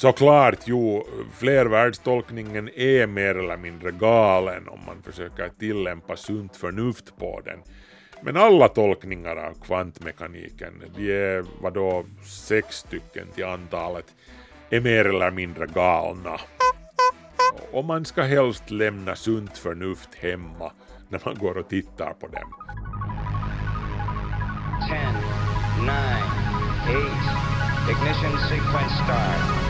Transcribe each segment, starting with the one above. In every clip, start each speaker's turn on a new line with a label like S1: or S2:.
S1: Såklart, jo, flervärldstolkningen är mer eller mindre galen om man försöker tillämpa sunt förnuft på den. Men alla tolkningar av kvantmekaniken, de är vadå sex stycken till antalet, är mer eller mindre galna. Och man ska helst lämna sunt förnuft hemma när man går och tittar på dem.
S2: 10, 9, 8, ignition sequence start.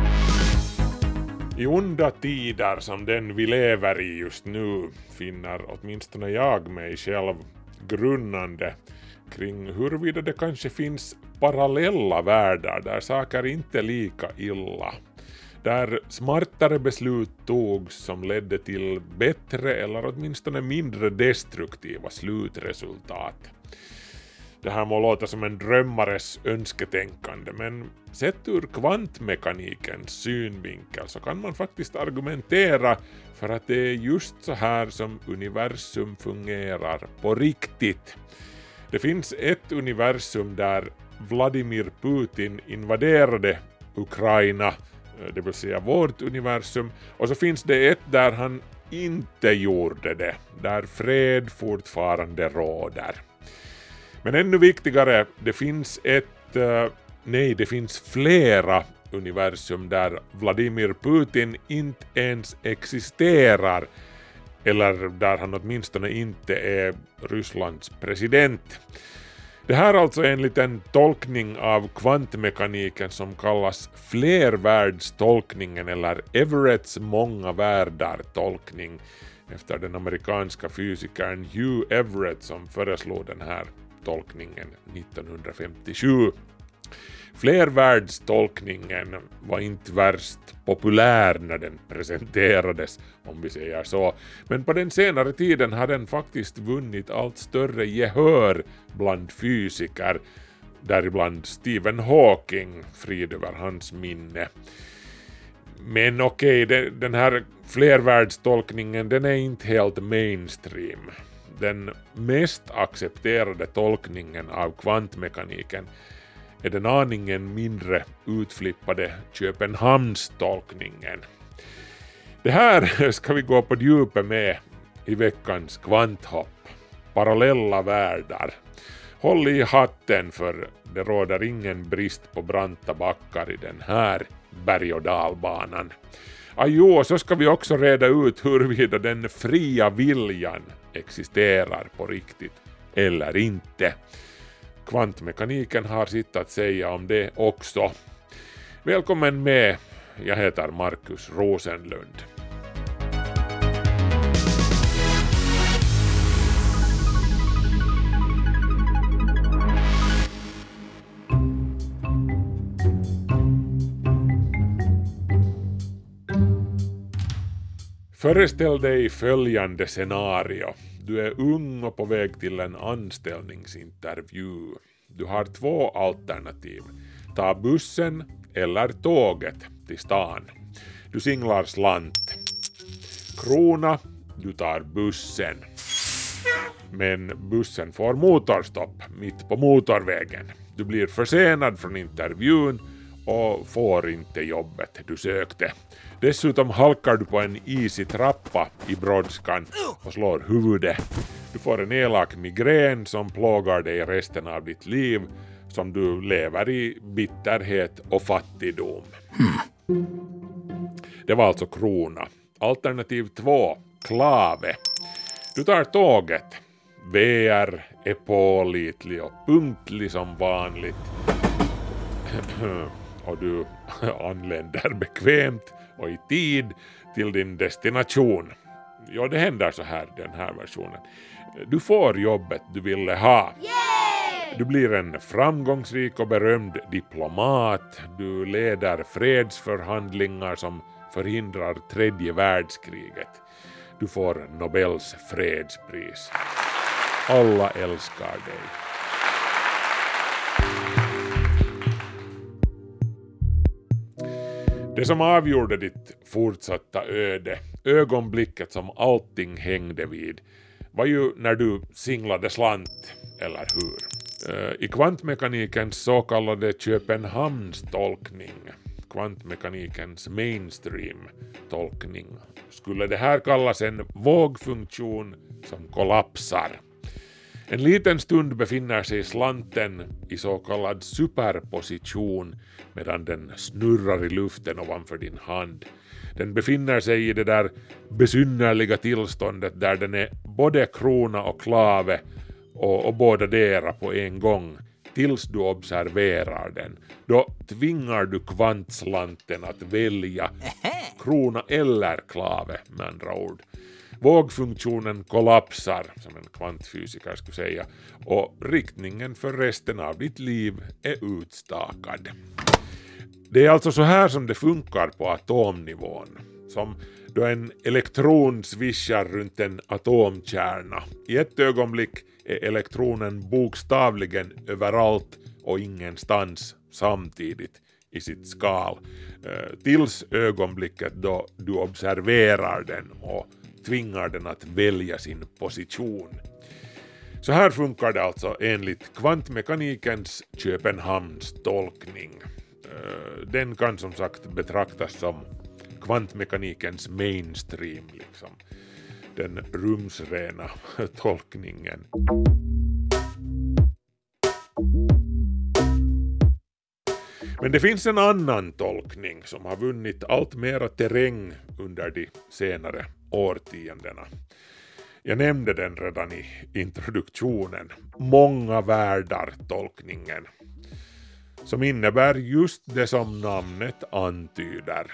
S1: I onda tider som den vi lever i just nu finner åtminstone jag mig själv grunnande kring huruvida det kanske finns parallella världar där saker inte är lika illa. Där smartare beslut togs som ledde till bättre eller åtminstone mindre destruktiva slutresultat. Det här må låta som en drömmares önsketänkande, men sett ur kvantmekanikens synvinkel så kan man faktiskt argumentera för att det är just så här som universum fungerar på riktigt. Det finns ett universum där Vladimir Putin invaderade Ukraina, eh, det vill säga vårt universum, och så finns det ett där han inte gjorde det, där fred fortfarande råder. Men ännu viktigare, det finns ett, eh, nej det finns flera universum där Vladimir Putin inte ens existerar, eller där han åtminstone inte är Rysslands president. Det här alltså är alltså enligt en tolkning av kvantmekaniken som kallas flervärldstolkningen eller Everetts många världar-tolkning efter den amerikanska fysikern Hugh Everett som föreslog den här tolkningen 1957. Flervärldstolkningen var inte värst populär när den presenterades, om vi säger så, men på den senare tiden har den faktiskt vunnit allt större gehör bland fysiker, däribland Stephen Hawking, frid över hans minne. Men okej, okay, den här flervärldstolkningen den är inte helt mainstream. Den mest accepterade tolkningen av kvantmekaniken är den aningen mindre utflippade Köpenhamnstolkningen. Det här ska vi gå på djupet med i veckans kvanthopp. Parallella världar. Håll i hatten för det råder ingen brist på branta backar i den här berg och dalbanan. Ajo, så ska vi också reda ut huruvida den fria viljan existerar på riktigt eller inte. Kvantmekaniken har sitt att säga om det också. Välkommen med, jag heter Markus Rosenlund. Föreställ dig följande scenario. Du är ung och på väg till en anställningsintervju. Du har två alternativ. Ta bussen eller tåget till stan. Du singlar slant. Krona, du tar bussen. Men bussen får motorstopp mitt på motorvägen. Du blir försenad från intervjun och får inte jobbet du sökte. Dessutom halkar du på en isig trappa i brådskan och slår huvudet. Du får en elak migrän som plågar dig resten av ditt liv som du lever i bitterhet och fattigdom. Hmm. Det var alltså krona. Alternativ två, klave. Du tar tåget. VR är pålitlig och punktlig som vanligt. och du anländer bekvämt och i tid till din destination. Ja, det händer så här, den här versionen. Du får jobbet du ville ha. Du blir en framgångsrik och berömd diplomat. Du leder fredsförhandlingar som förhindrar tredje världskriget. du får Nobels fredspris. Alla älskar dig. Det som avgjorde ditt fortsatta öde, ögonblicket som allting hängde vid, var ju när du singlade slant, eller hur? Eh, I kvantmekanikens så kallade Köpenhamnstolkning, kvantmekanikens mainstream-tolkning, skulle det här kallas en vågfunktion som kollapsar. En liten stund befinner sig slanten i så kallad superposition medan den snurrar i luften ovanför din hand. Den befinner sig i det där besynnerliga tillståndet där den är både krona och klave och, och båda dera på en gång tills du observerar den. Då tvingar du kvantslanten att välja krona eller klave med andra ord. Vågfunktionen kollapsar, som en kvantfysiker skulle säga, och riktningen för resten av ditt liv är utstakad. Det är alltså så här som det funkar på atomnivån, som då en elektron svischar runt en atomkärna. I ett ögonblick är elektronen bokstavligen överallt och ingenstans samtidigt i sitt skal, eh, tills ögonblicket då du observerar den och tvingar den att välja sin position. Så här funkar det alltså enligt kvantmekanikens Köpenhamns tolkning. Eh, den kan som sagt betraktas som kvantmekanikens mainstream, liksom. den rumsrena tolkningen. Men det finns en annan tolkning som har vunnit allt mera terräng under de senare årtiondena. Jag nämnde den redan i introduktionen, många världar-tolkningen, som innebär just det som namnet antyder.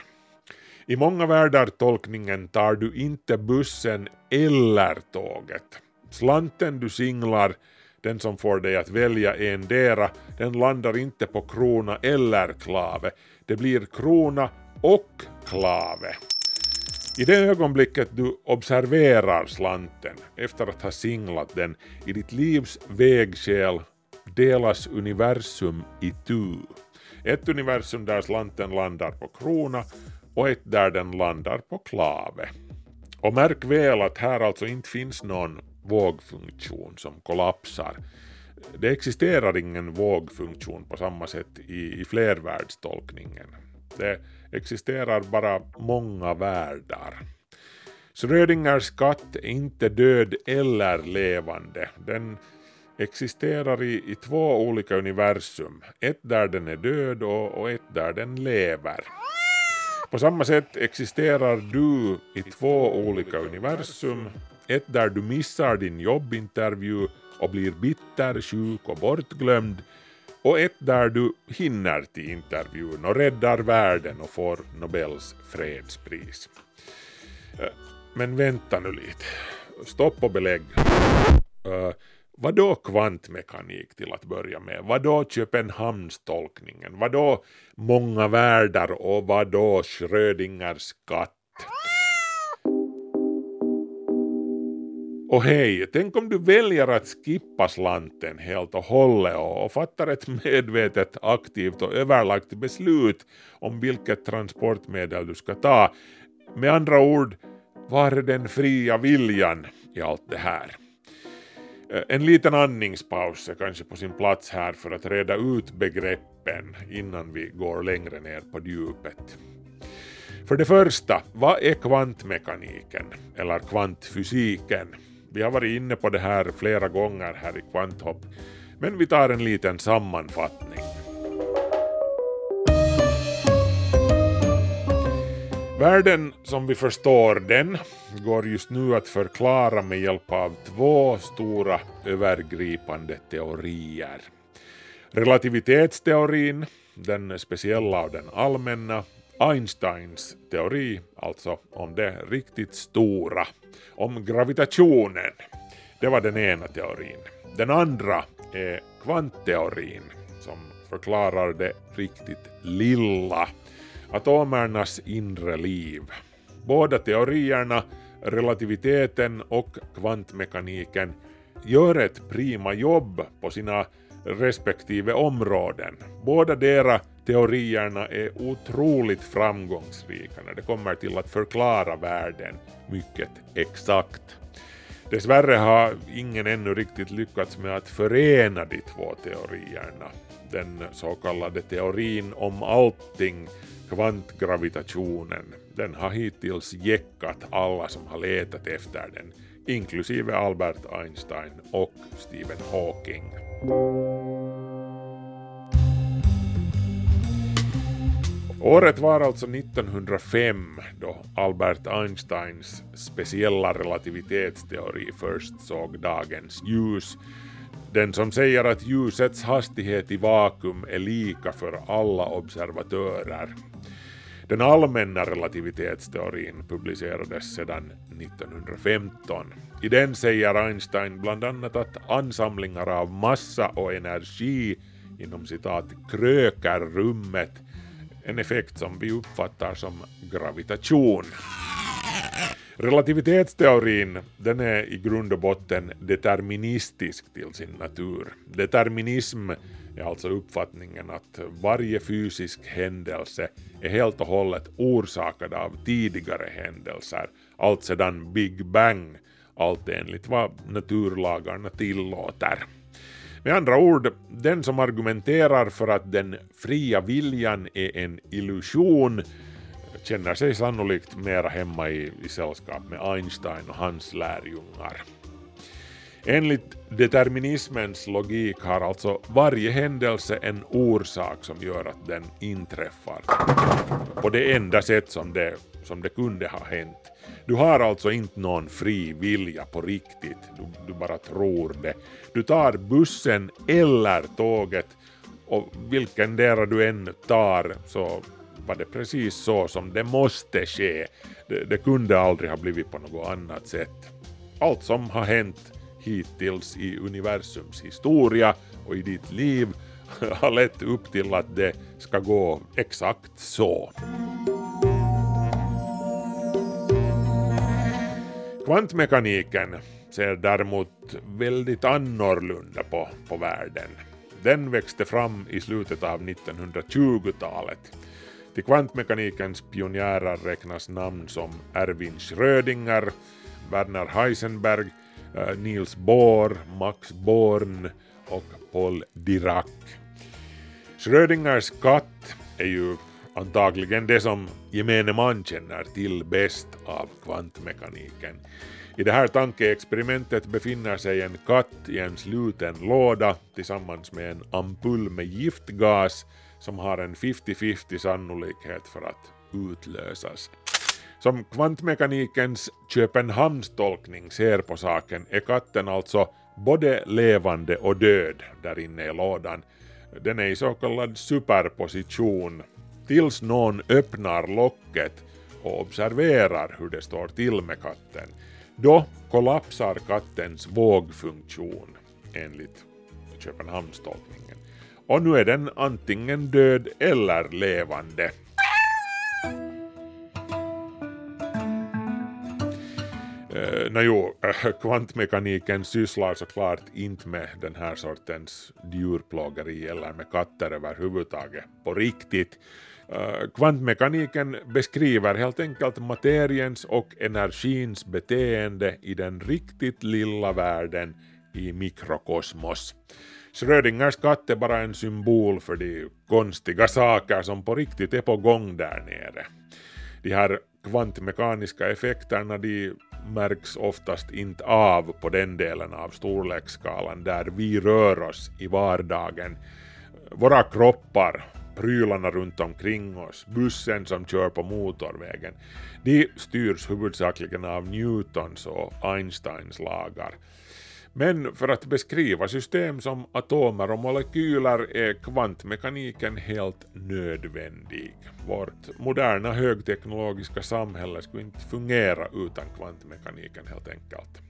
S1: I många världar-tolkningen tar du inte bussen eller tåget. Slanten du singlar, den som får dig att välja endera, den landar inte på krona eller klave. Det blir krona och klave. I det ögonblicket du observerar slanten efter att ha singlat den i ditt livs vägskäl delas universum i tu. Ett universum där slanten landar på krona och ett där den landar på klave. Och märk väl att här alltså inte finns någon vågfunktion som kollapsar. Det existerar ingen vågfunktion på samma sätt i, i flervärldstolkningen. Det existerar bara många världar. Schrödingers katt är inte död eller levande. Den existerar i, i två olika universum. Ett där den är död och, och ett där den lever. På samma sätt existerar du i två olika universum. Ett där du missar din jobbintervju och blir bitter, sjuk och bortglömd och ett där du hinner till intervjun och räddar världen och får Nobels fredspris. Eh, men vänta nu lite. Stopp och belägg. Uh, vadå kvantmekanik till att börja med? Vadå Köpenhamnstolkningen? Vadå många världar och vadå Schrödingers katt? Och hej, tänk om du väljer att skippa slanten helt och hållet och, fattar ett medvetet, aktivt och överlagt beslut om vilket transportmedel du ska ta. Med andra ord, var är den fria viljan i allt det här? Eh, en liten andningspaus är kanske på sin plats här för att reda ut begreppen innan vi går längre ner på djupet. För det första, vad är kvantmekaniken eller kvantfysiken? Vi har varit inne på det här flera gånger här i Kvanthopp, men vi tar en liten sammanfattning. Världen som vi förstår den går just nu att förklara med hjälp av två stora övergripande teorier. Relativitetsteorin, den speciella och den allmänna, Einsteins teori, alltså om det riktigt stora, om gravitationen. Det var den ena teorin. Den andra är kvantteorin som förklarar det riktigt lilla, atomernas inre liv. Båda teorierna relativiteten och kvantmekaniken gör ett prima jobb på sina respektive områden. Båda deras teorierna är otroligt framgångsrika när det kommer till att förklara världen mycket exakt. Dessvärre har ingen ännu riktigt lyckats med att förena de två teorierna. Den så kallade teorin om allting, kvantgravitationen, den har hittills jäckat alla som har letat efter den, inklusive Albert Einstein och Stephen Hawking. Året var alltså 1905 då Albert Einsteins speciella relativitetsteori först såg dagens ljus. Den som säger att ljusets hastighet i vakuum är lika för alla observatörer. Den allmänna relativitetsteorin publicerades sedan 1915. I den säger Einstein bland annat att ansamlingar av massa och energi inom citat krökar rummet en effekt som vi uppfattar som gravitation. Relativitetsteorin den är i grund och botten deterministisk till sin natur. Determinism är alltså uppfattningen att varje fysisk händelse är helt och hållet orsakad av tidigare händelser, allt sedan Big Bang, allt enligt vad naturlagarna tillåter. Med andra ord, den som argumenterar för att den fria viljan är en illusion känner sig sannolikt mera hemma i, i sällskap med Einstein och hans lärjungar. Enligt determinismens logik har alltså varje händelse en orsak som gör att den inträffar. På det enda sätt som det, som det kunde ha hänt. Du har alltså inte någon fri vilja på riktigt, du, du bara tror det. Du tar bussen eller tåget och vilken där du än tar så var det precis så som det måste ske. Det, det kunde aldrig ha blivit på något annat sätt. Allt som har hänt hittills i universums historia och i ditt liv har lett upp till att det ska gå exakt så. Kvantmekaniken ser däremot väldigt annorlunda på, på världen. Den växte fram i slutet av 1920-talet. Till kvantmekanikens pionjärer räknas namn som Erwin Schrödinger, Werner Heisenberg, Eh, Niels Bohr, Max Born och Paul Dirac. Schrödingers katt är ju antagligen det som gemene man känner till bäst av kvantmekaniken. I det här tankeexperimentet befinner sig en katt i en sluten låda tillsammans med en ampull med giftgas som har en 50-50 sannolikhet för att utlösas. Som kvantmekanikens Köpenhamnstolkning ser på saken är katten alltså både levande och död där inne i lådan. Den är i så kallad superposition tills någon öppnar locket och observerar hur det står till med katten. Då kollapsar kattens vågfunktion enligt Köpenhamnstolkningen. Och nu är den antingen död eller levande. Nåjo, no, eh, kvantmekaniken sysslar såklart inte med den här sortens djurplågeri eller med katter överhuvudtaget på riktigt. Eh, kvantmekaniken beskriver helt enkelt materiens och energins beteende i den riktigt lilla världen i mikrokosmos. Schrödingers katt är bara en symbol för de konstiga saker som på riktigt är på gång där nere. De här kvantmekaniska effekterna de märks oftast inte av på den delen av storleksskalan där vi rör oss i vardagen. Våra kroppar, prylarna runt omkring oss, bussen som kör på motorvägen, de styrs huvudsakligen av Newtons och Einsteins lagar. Men för att beskriva system som atomer och molekyler är kvantmekaniken helt nödvändig. Vårt moderna högteknologiska samhälle skulle inte fungera utan kvantmekaniken helt enkelt.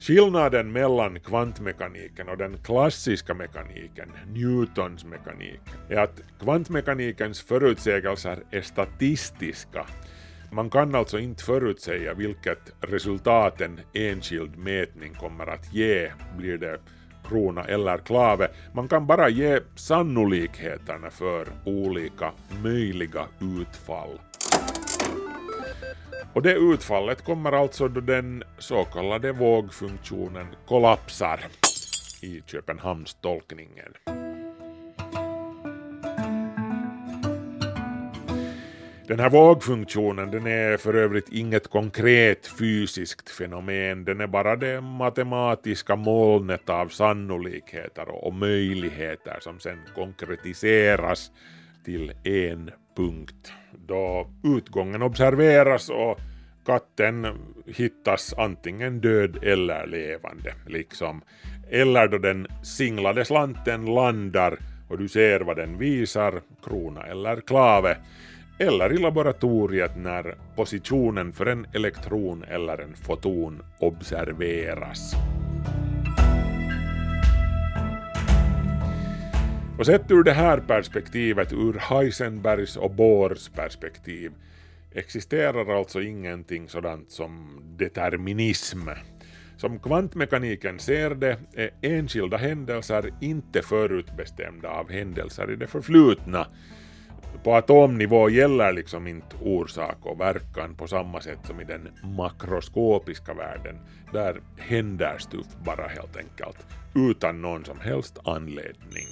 S1: Skillnaden mellan kvantmekaniken och den klassiska mekaniken, Newtons mekanik, är att kvantmekanikens förutsägelser är statistiska man kan alltså inte förutsäga vilket resultat en enskild mätning kommer att ge. Blir det krona eller klave. Man kan bara ge sannolikheterna för olika möjliga utfall. Och det utfallet kommer alltså då den så kallade vågfunktionen kollapsar i Köpenhamnstolkningen. Den här vågfunktionen den är för övrigt inget konkret fysiskt fenomen, den är bara det matematiska molnet av sannolikheter och möjligheter som sen konkretiseras till en punkt. Då utgången observeras och katten hittas antingen död eller levande, liksom. Eller då den singlade slanten landar och du ser vad den visar, krona eller klave, eller i laboratoriet när positionen för en elektron eller en foton observeras. Och sett ur det här perspektivet, ur Heisenbergs och Bohrs perspektiv, existerar alltså ingenting sådant som determinism. Som kvantmekaniken ser det är enskilda händelser inte förutbestämda av händelser i det förflutna. På atomnivå gäller liksom inte orsak och verkan på samma sätt som i den makroskopiska världen. Där händer stuff bara helt enkelt, utan någon som helst anledning.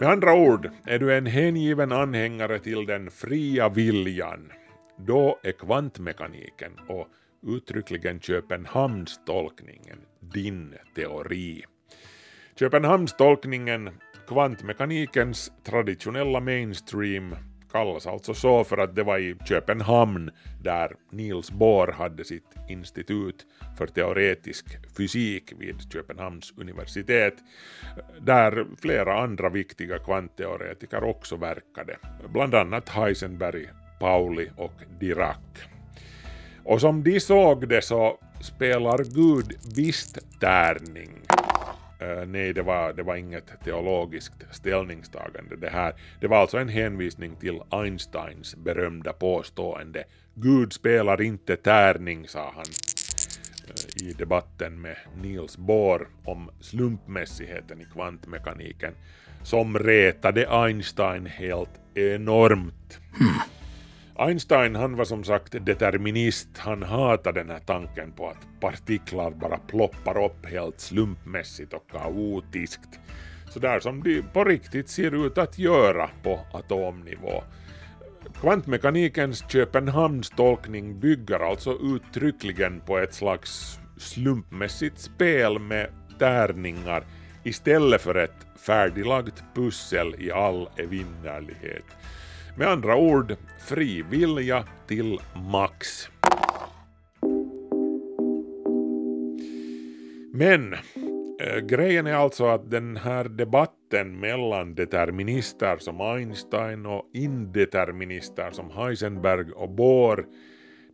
S1: Med andra ord, är du en hängiven anhängare till den fria viljan, då är kvantmekaniken och uttryckligen Köpenhamnstolkningen din teori. Köpenhamnstolkningen, kvantmekanikens traditionella mainstream, kallas alltså så för att det var i Köpenhamn där Niels Bohr hade sitt institut för teoretisk fysik vid Köpenhamns universitet, där flera andra viktiga kvantteoretiker också verkade, bland annat Heisenberg, Pauli och Dirac. Och som de såg det så spelar Gud visst tärning. Eh, nej, det var, det var inget teologiskt ställningstagande det här. Det var alltså en hänvisning till Einsteins berömda påstående Gud spelar inte tärning, sa han eh, i debatten med Niels Bohr om slumpmässigheten i kvantmekaniken som retade Einstein helt enormt. Hmm. Einstein han var som sagt determinist, han hatade den här tanken på att partiklar bara ploppar upp helt slumpmässigt och kaotiskt. Sådär som de på riktigt ser ut att göra på atomnivå. Kvantmekanikens Köpenhamnstolkning bygger alltså uttryckligen på ett slags slumpmässigt spel med tärningar istället för ett färdiglagt pussel i all evinnerlighet. Med andra ord, frivilja till max. Men äh, grejen är alltså att den här debatten mellan determinister som Einstein och indeterminister som Heisenberg och Bohr,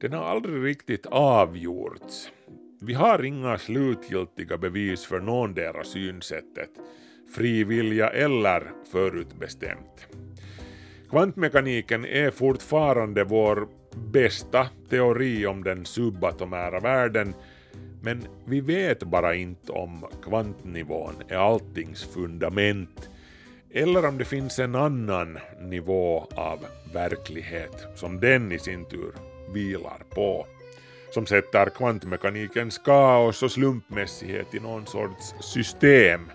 S1: den har aldrig riktigt avgjorts. Vi har inga slutgiltiga bevis för någondera synsättet, frivilliga eller förutbestämt. Kvantmekaniken är fortfarande vår bästa teori om den subatomära världen, men vi vet bara inte om kvantnivån är alltings fundament, eller om det finns en annan nivå av verklighet som den i sin tur vilar på, som sätter kvantmekanikens kaos och slumpmässighet i någon sorts system.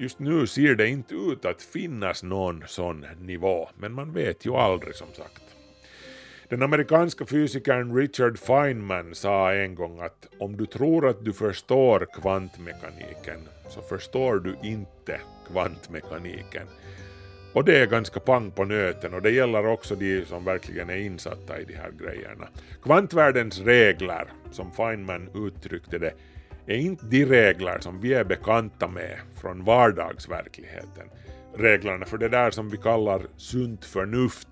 S1: Just nu ser det inte ut att finnas någon sån nivå, men man vet ju aldrig som sagt. Den amerikanska fysikern Richard Feynman sa en gång att om du tror att du förstår kvantmekaniken så förstår du inte kvantmekaniken. Och det är ganska pang på nöten och det gäller också de som verkligen är insatta i de här grejerna. Kvantvärldens regler, som Feynman uttryckte det, är inte de regler som vi är bekanta med från vardagsverkligheten. Reglerna för det där som vi kallar sunt förnuft.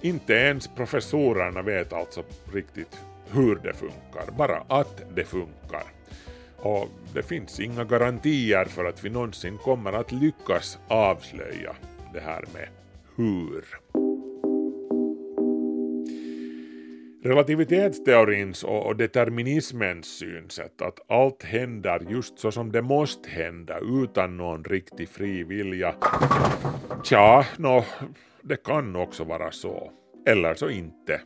S1: Inte ens professorerna vet alltså riktigt hur det funkar, bara att det funkar. Och det finns inga garantier för att vi någonsin kommer att lyckas avslöja det här med hur. Relativitetsteorins och determinismens synsätt att allt händer just så som det måste hända utan någon riktig fri vilja. Tja, nå, det kan också vara så. Eller så inte.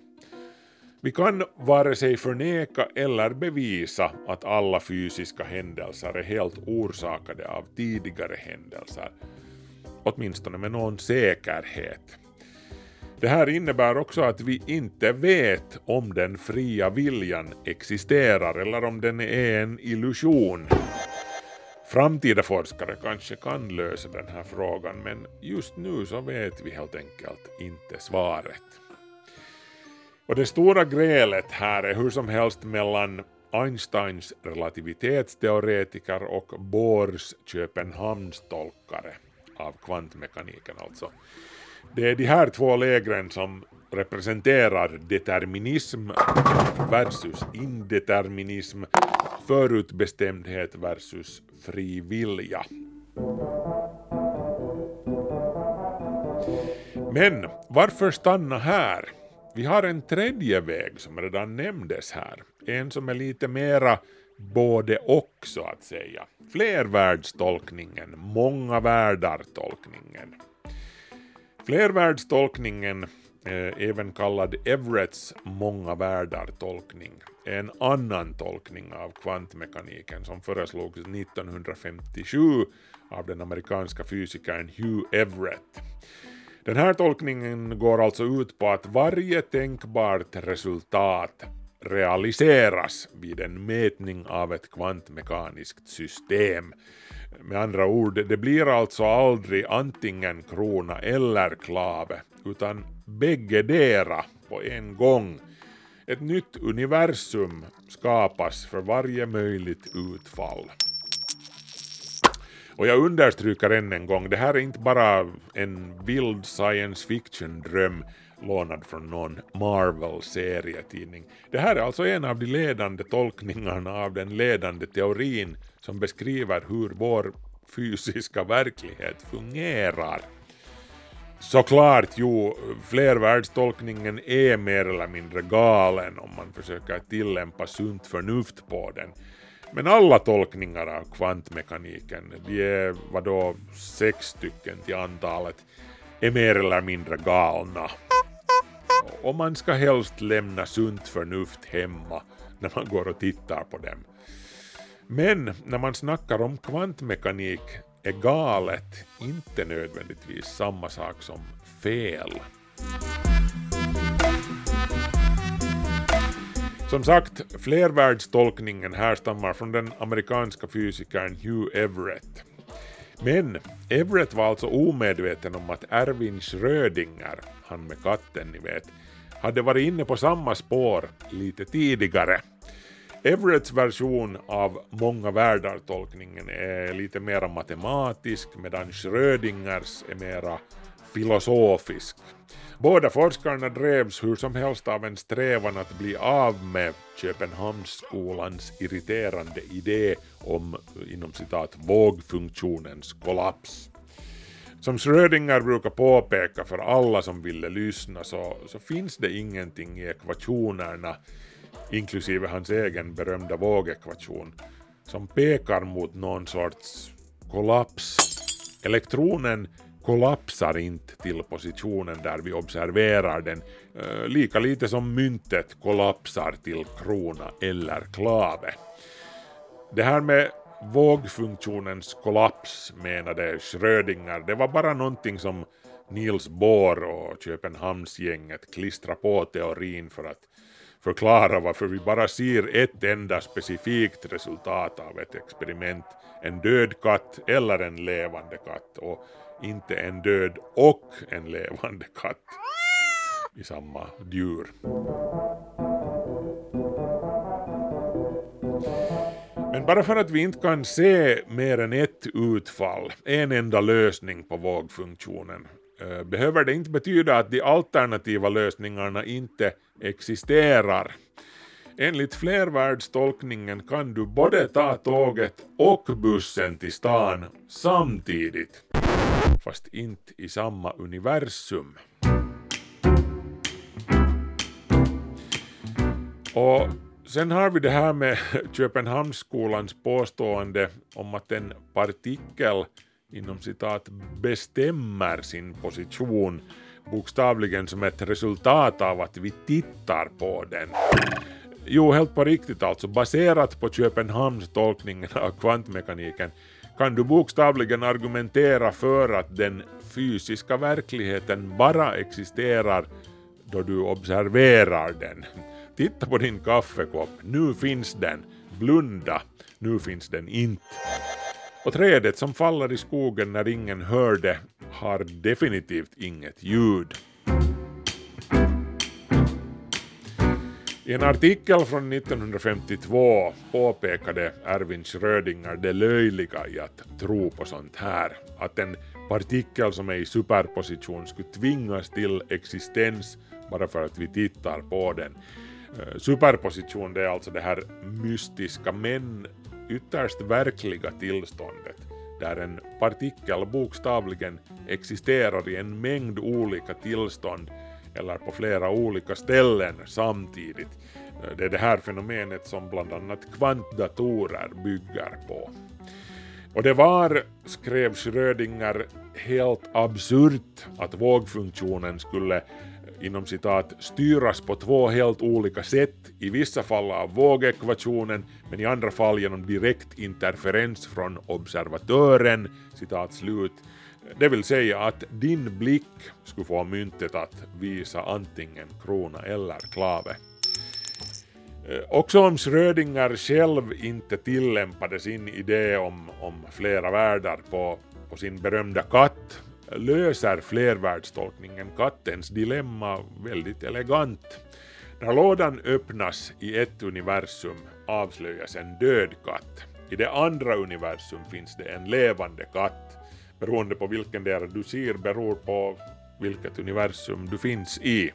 S1: Vi kan vare sig förneka eller bevisa att alla fysiska händelser är helt orsakade av tidigare händelser. Åtminstone med någon säkerhet. Det här innebär också att vi inte vet om den fria viljan existerar eller om den är en illusion. Framtida forskare kanske kan lösa den här frågan men just nu så vet vi helt enkelt inte svaret. Och det stora grälet här är hur som helst mellan Einsteins relativitetsteoretiker och Bohrs Köpenhamnstolkare av kvantmekaniken alltså. Det är de här två lägren som representerar determinism versus indeterminism, förutbestämdhet versus fri vilja. Men varför stanna här? Vi har en tredje väg som redan nämndes här, en som är lite mera både och så att säga. Flervärldstolkningen, många världar-tolkningen. Flervärldstolkningen, eh, även kallad Everetts många världar-tolkning, är en annan tolkning av kvantmekaniken som föreslogs 1957 av den amerikanska fysikern Hugh Everett. Den här tolkningen går alltså ut på att varje tänkbart resultat realiseras vid en mätning av ett kvantmekaniskt system. Med andra ord, det blir alltså aldrig antingen krona eller klave, utan bäggedera på en gång. Ett nytt universum skapas för varje möjligt utfall. Och jag understryker än en gång, det här är inte bara en vild science fiction-dröm lånad från någon Marvel-serietidning. Det här är alltså en av de ledande tolkningarna av den ledande teorin som beskriver hur vår fysiska verklighet fungerar. Såklart, jo, flervärldstolkningen är mer eller mindre galen om man försöker tillämpa sunt förnuft på den. Men alla tolkningar av kvantmekaniken, de är vadå sex stycken till antalet, är mer eller mindre galna. Och man ska helst lämna sunt förnuft hemma när man går och tittar på dem. Men när man snackar om kvantmekanik är galet inte nödvändigtvis samma sak som fel. Som sagt, flervärldstolkningen härstammar från den amerikanska fysikern Hugh Everett. Men Everett var alltså omedveten om att Erwin Schrödinger, han med katten ni vet, hade varit inne på samma spår lite tidigare. Everetts version av många världar-tolkningen är lite mera matematisk medan Schrödingers är mera filosofisk. Båda forskarna drevs hur som helst av en strävan att bli av med Köpenhamnsskolans irriterande idé om inom citat vågfunktionens kollaps. Som Schrödinger brukar påpeka för alla som ville lyssna så, så finns det ingenting i ekvationerna, inklusive hans egen berömda vågekvation, som pekar mot någon sorts kollaps. Elektronen kollapsar inte till positionen där vi observerar den, eh, lika lite som myntet kollapsar till krona eller klave. Det här med vågfunktionens kollaps menade Schrödinger, det var bara någonting som Niels Bohr och Köpenhamnsgänget klistrade på teorin för att förklara varför vi bara ser ett enda specifikt resultat av ett experiment, en död katt eller en levande katt. Och inte en död och en levande katt i samma djur. Men bara för att vi inte kan se mer än ett utfall, en enda lösning på vågfunktionen, Eh, behöver det inte betyda att de alternativa lösningarna inte existerar. Enligt flervärldstolkningen kan du både ta tåget och bussen till stan samtidigt, fast inte i samma universum. Och sen har vi det här med Köpenhamnsskolans påstående om att en partikel inom citat bestämmer sin position bokstavligen som ett resultat av att vi tittar på den. Jo, helt på riktigt alltså, baserat på Köpenhamns tolkningen av kvantmekaniken kan du bokstavligen argumentera för att den fysiska verkligheten bara existerar då du observerar den. Titta på din kaffekopp, nu finns den. Blunda, nu finns den inte. Och trädet som faller i skogen när ingen hör det har definitivt inget ljud. I en artikel från 1952 påpekade Erwin Schrödinger det löjliga i att tro på sånt här. Att en partikel som är i superposition skulle tvingas till existens bara för att vi tittar på den. Eh, superposition det är alltså det här mystiska men ytterst verkliga tillståndet där en partikel bokstavligen existerar i en mängd olika tillstånd eller på flera olika ställen samtidigt. Det är det här fenomenet som bland annat kvantdatorer bygger på. Och det var, skrev Schrödinger, helt absurt att vågfunktionen skulle inom citat styras på två helt olika sätt, i vissa fall av vågekvationen men i andra fall genom direkt interferens från observatören, citat slut. Det vill säga att din blick skulle få myntet att visa antingen krona eller klave. Eh, också om Schrödinger själv inte tillämpade sin idé om, om flera världar på, på sin berömda katt löser flervärldstolkningen kattens dilemma väldigt elegant. När lådan öppnas i ett universum avslöjas en död katt. I det andra universum finns det en levande katt. Beroende på vilken del du ser beror på vilket universum du finns i.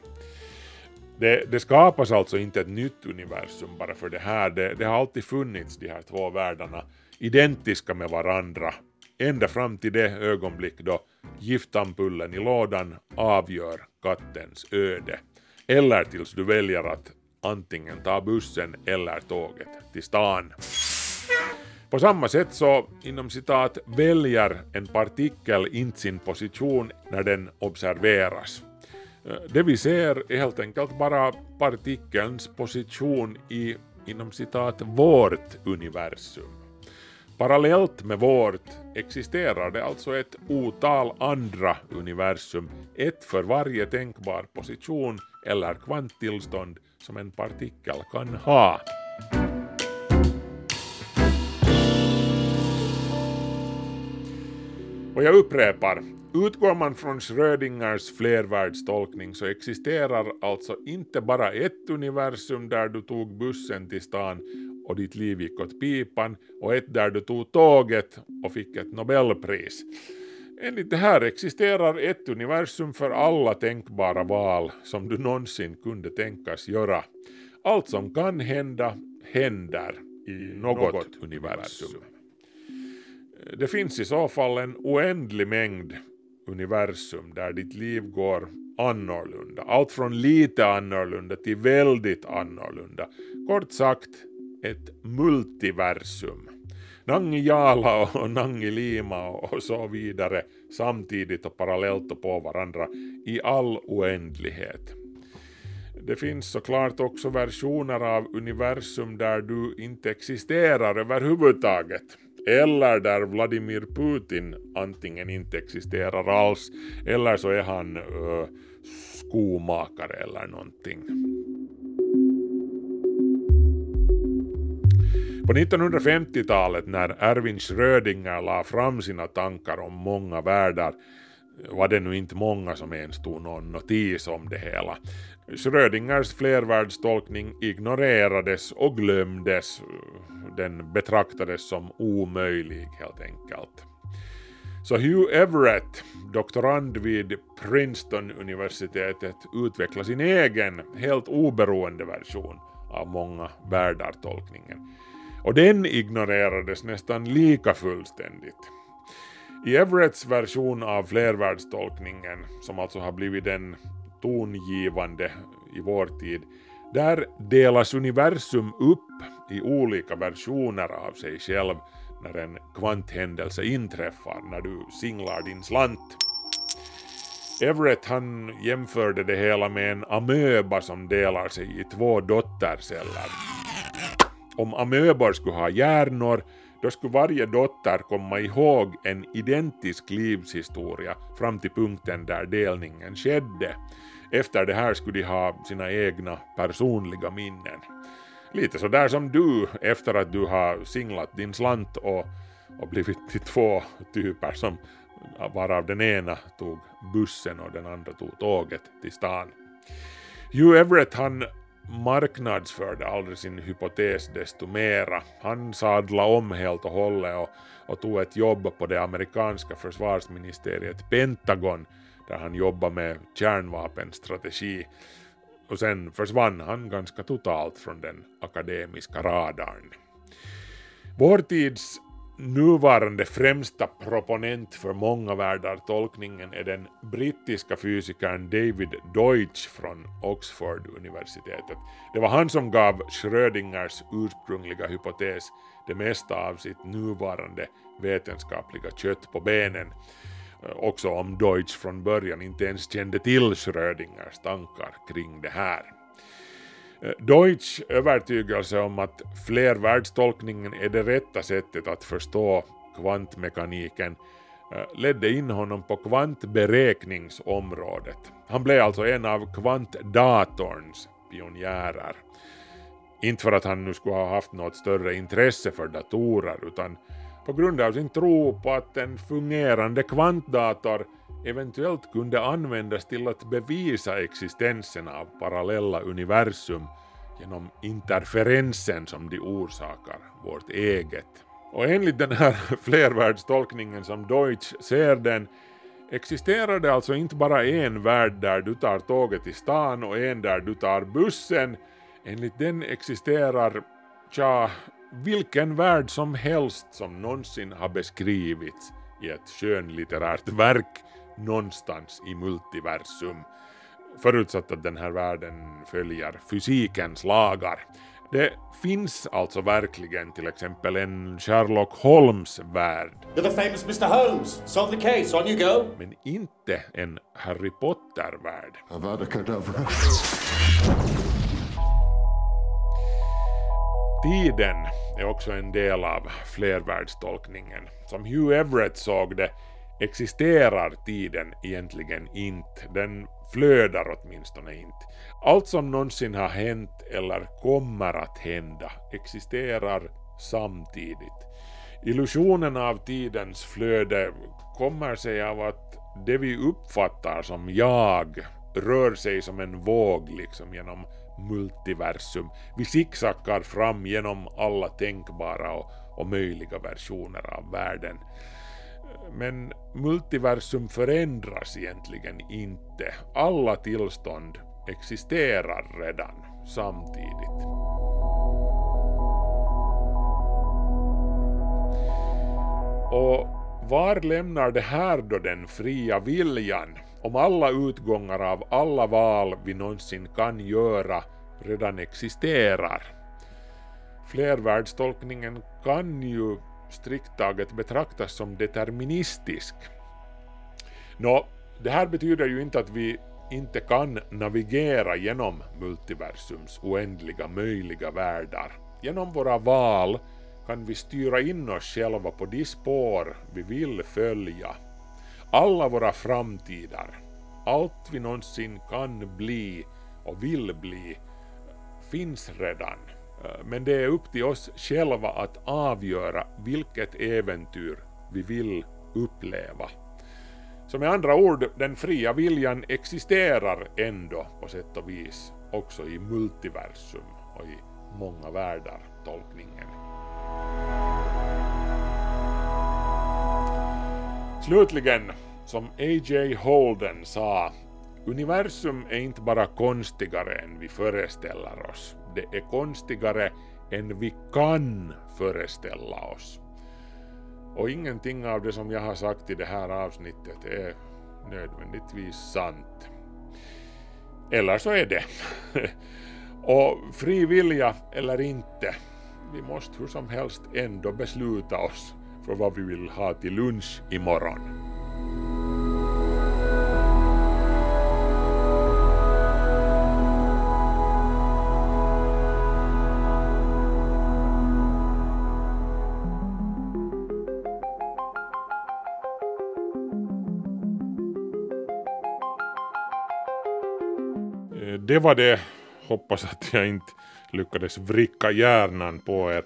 S1: Det, det skapas alltså inte ett nytt universum bara för det här. Det, det har alltid funnits de här två världarna identiska med varandra ända fram till det ögonblick då giftampullen i lådan avgör kattens öde. Eller tills du väljer att antingen ta bussen eller tåget till stan. På samma sätt så, inom citat, väljer en partikel inte sin position när den observeras. Eh, det vi ser är helt enkelt bara partikelns position i, inom citat, vårt universum. Parallellt med vårt existerar det alltså ett otal andra universum, ett för varje tänkbar position eller kvanttillstånd som en partikel kan ha. Och jag upprepar, utgår man från Schrödingers flervärldstolkning så existerar alltså inte bara ett universum där du tog bussen till stan och ditt liv gick åt pipan och ett där du tog tåget och fick ett nobelpris. Enligt det här existerar ett universum för alla tänkbara val som du någonsin kunde tänkas göra. Allt som kan hända händer i något, något universum. Det finns i så fall en oändlig mängd universum där ditt liv går annorlunda. Allt från lite annorlunda till väldigt annorlunda. Kort sagt, ett multiversum. Nangi-Jala och Nangi-Lima och så vidare samtidigt och parallellt och på varandra i all oändlighet. Det finns såklart också versioner av universum där du inte existerar överhuvudtaget. Eller där Vladimir Putin antingen inte existerar alls eller så är han uh, skomakare eller någonting. På 1950-talet när Erwin Schrödinger la fram sina tankar om många världar var det nu inte många som ens tog någon notis om det hela. Schrödingers flervärldstolkning ignorerades och glömdes. Den betraktades som omöjlig helt enkelt. Så Hugh Everett, doktorand vid Princeton-universitetet, utvecklade sin egen, helt oberoende version av många världar-tolkningen. Och den ignorerades nästan lika fullständigt. I Everetts version av flervärldstolkningen, som alltså har blivit den tongivande i vår tid, Där delas universum upp i olika versioner av sig själv när en kvanthändelse inträffar när du singlar din slant. Everett han jämförde det hela med en amöba som delar sig i två dotterceller. Om amöbor skulle ha hjärnor då skulle varje dotter komma ihåg en identisk livshistoria fram till punkten där delningen skedde. Efter det här skulle de ha sina egna personliga minnen. Lite sådär som du efter att du har singlat din slant och, och blivit till två typer som varav den ena tog bussen och den andra tog tåget till stan. Hugh Everett han marknadsförde aldrig sin hypotes desto mera. Han sadlade om helt och hållet och, och tog ett jobb på det amerikanska försvarsministeriet Pentagon där han jobbade med kärnvapenstrategi och sen försvann han ganska totalt från den akademiska radarn. Vår tids nuvarande främsta proponent för många världartolkningen är den brittiska fysikern David Deutsch från Oxford-universitetet. Det var han som gav Schrödingers ursprungliga hypotes det mesta av sitt nuvarande vetenskapliga kött på benen. Också om Deutsch från början inte ens kände till Schrödingers tankar kring det här. Eh, Deutsch övertygelse om att flervärldstolkningen är det rätta sättet att förstå kvantmekaniken eh, ledde in honom på kvantberäkningsområdet. Han blev alltså en av kvantdatorns pionjärer. Inte för att han nu skulle ha haft något större intresse för datorer utan på grund av sin tro på att en fungerande kvantdator eventuellt kunde användas till att bevisa existensen av parallella universum genom interferensen som de orsakar vårt eget. Och enligt den här flervärldstolkningen som Deutsch ser den existerar det alltså inte bara en värld där du tar tåget till stan och en där du tar bussen. Enligt den existerar, tja, vilken värld som helst som någonsin har beskrivits i ett skönlitterärt verk någonstans i multiversum, förutsatt att den här världen följer fysikens lagar. Det finns alltså verkligen till exempel en Sherlock Holmes-värld.
S3: You're the famous Mr. Holmes. Solve the case. On you go.
S1: Men inte en Harry Potter-värld. Tiden är också en del av flervärldstolkningen. Som Hugh Everett såg det existerar tiden egentligen inte. Den flödar åtminstone inte. Allt som någonsin har hänt eller kommer att hända existerar samtidigt. Illusionen av tidens flöde kommer sig av att det vi uppfattar som jag rör sig som en våg liksom genom multiversum. Vi sicksackar fram genom alla tänkbara och, och möjliga versioner av världen. Men multiversum förändras egentligen inte. Alla tillstånd existerar redan samtidigt. Och var lämnar det här då den fria viljan? Om alla utgångar av alla val vi någonsin kan göra redan existerar. Flervärldstolkningen kan ju strikt taget betraktas som deterministisk. Nå, det här betyder ju inte att vi inte kan navigera genom multiversums oändliga möjliga världar. Genom våra val kan vi styra in oss själva på de spår vi vill följa. Alla våra framtider, allt vi någonsin kan bli och vill bli, finns redan. Eh, men det är upp till oss själva att avgöra vilket äventyr vi vill uppleva. Så med andra ord, den fria viljan existerar ändå på sätt och vis också i multiversum och i många världar tolkningen. Slutligen, som A.J. Holden sa, universum är inte bara konstigare än vi föreställer oss, det är e konstigare än vi kan föreställa oss. Och ingenting av det som jag har sagt i det här avsnittet är nödvändigtvis sant. Eller så är det. Och fri vilja eller inte, vi måste hur som helst ändå besluta oss för vad vi vill ha till lunch imorgon. Det var det. Hoppas att jag inte lyckades vricka hjärnan på er.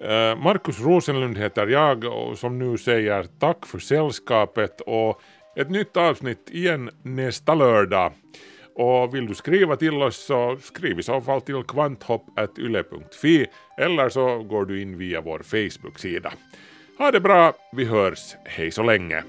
S1: Eh, Markus Rosenlund heter jag och som nu säger tack för sällskapet och ett nytt avsnitt igen nästa lördag. Och vill du skriva till oss så skriv i så fall till kvanthopp.yle.fi eller så går du in via vår Facebook-sida. Ha det bra, vi hörs, hej så länge!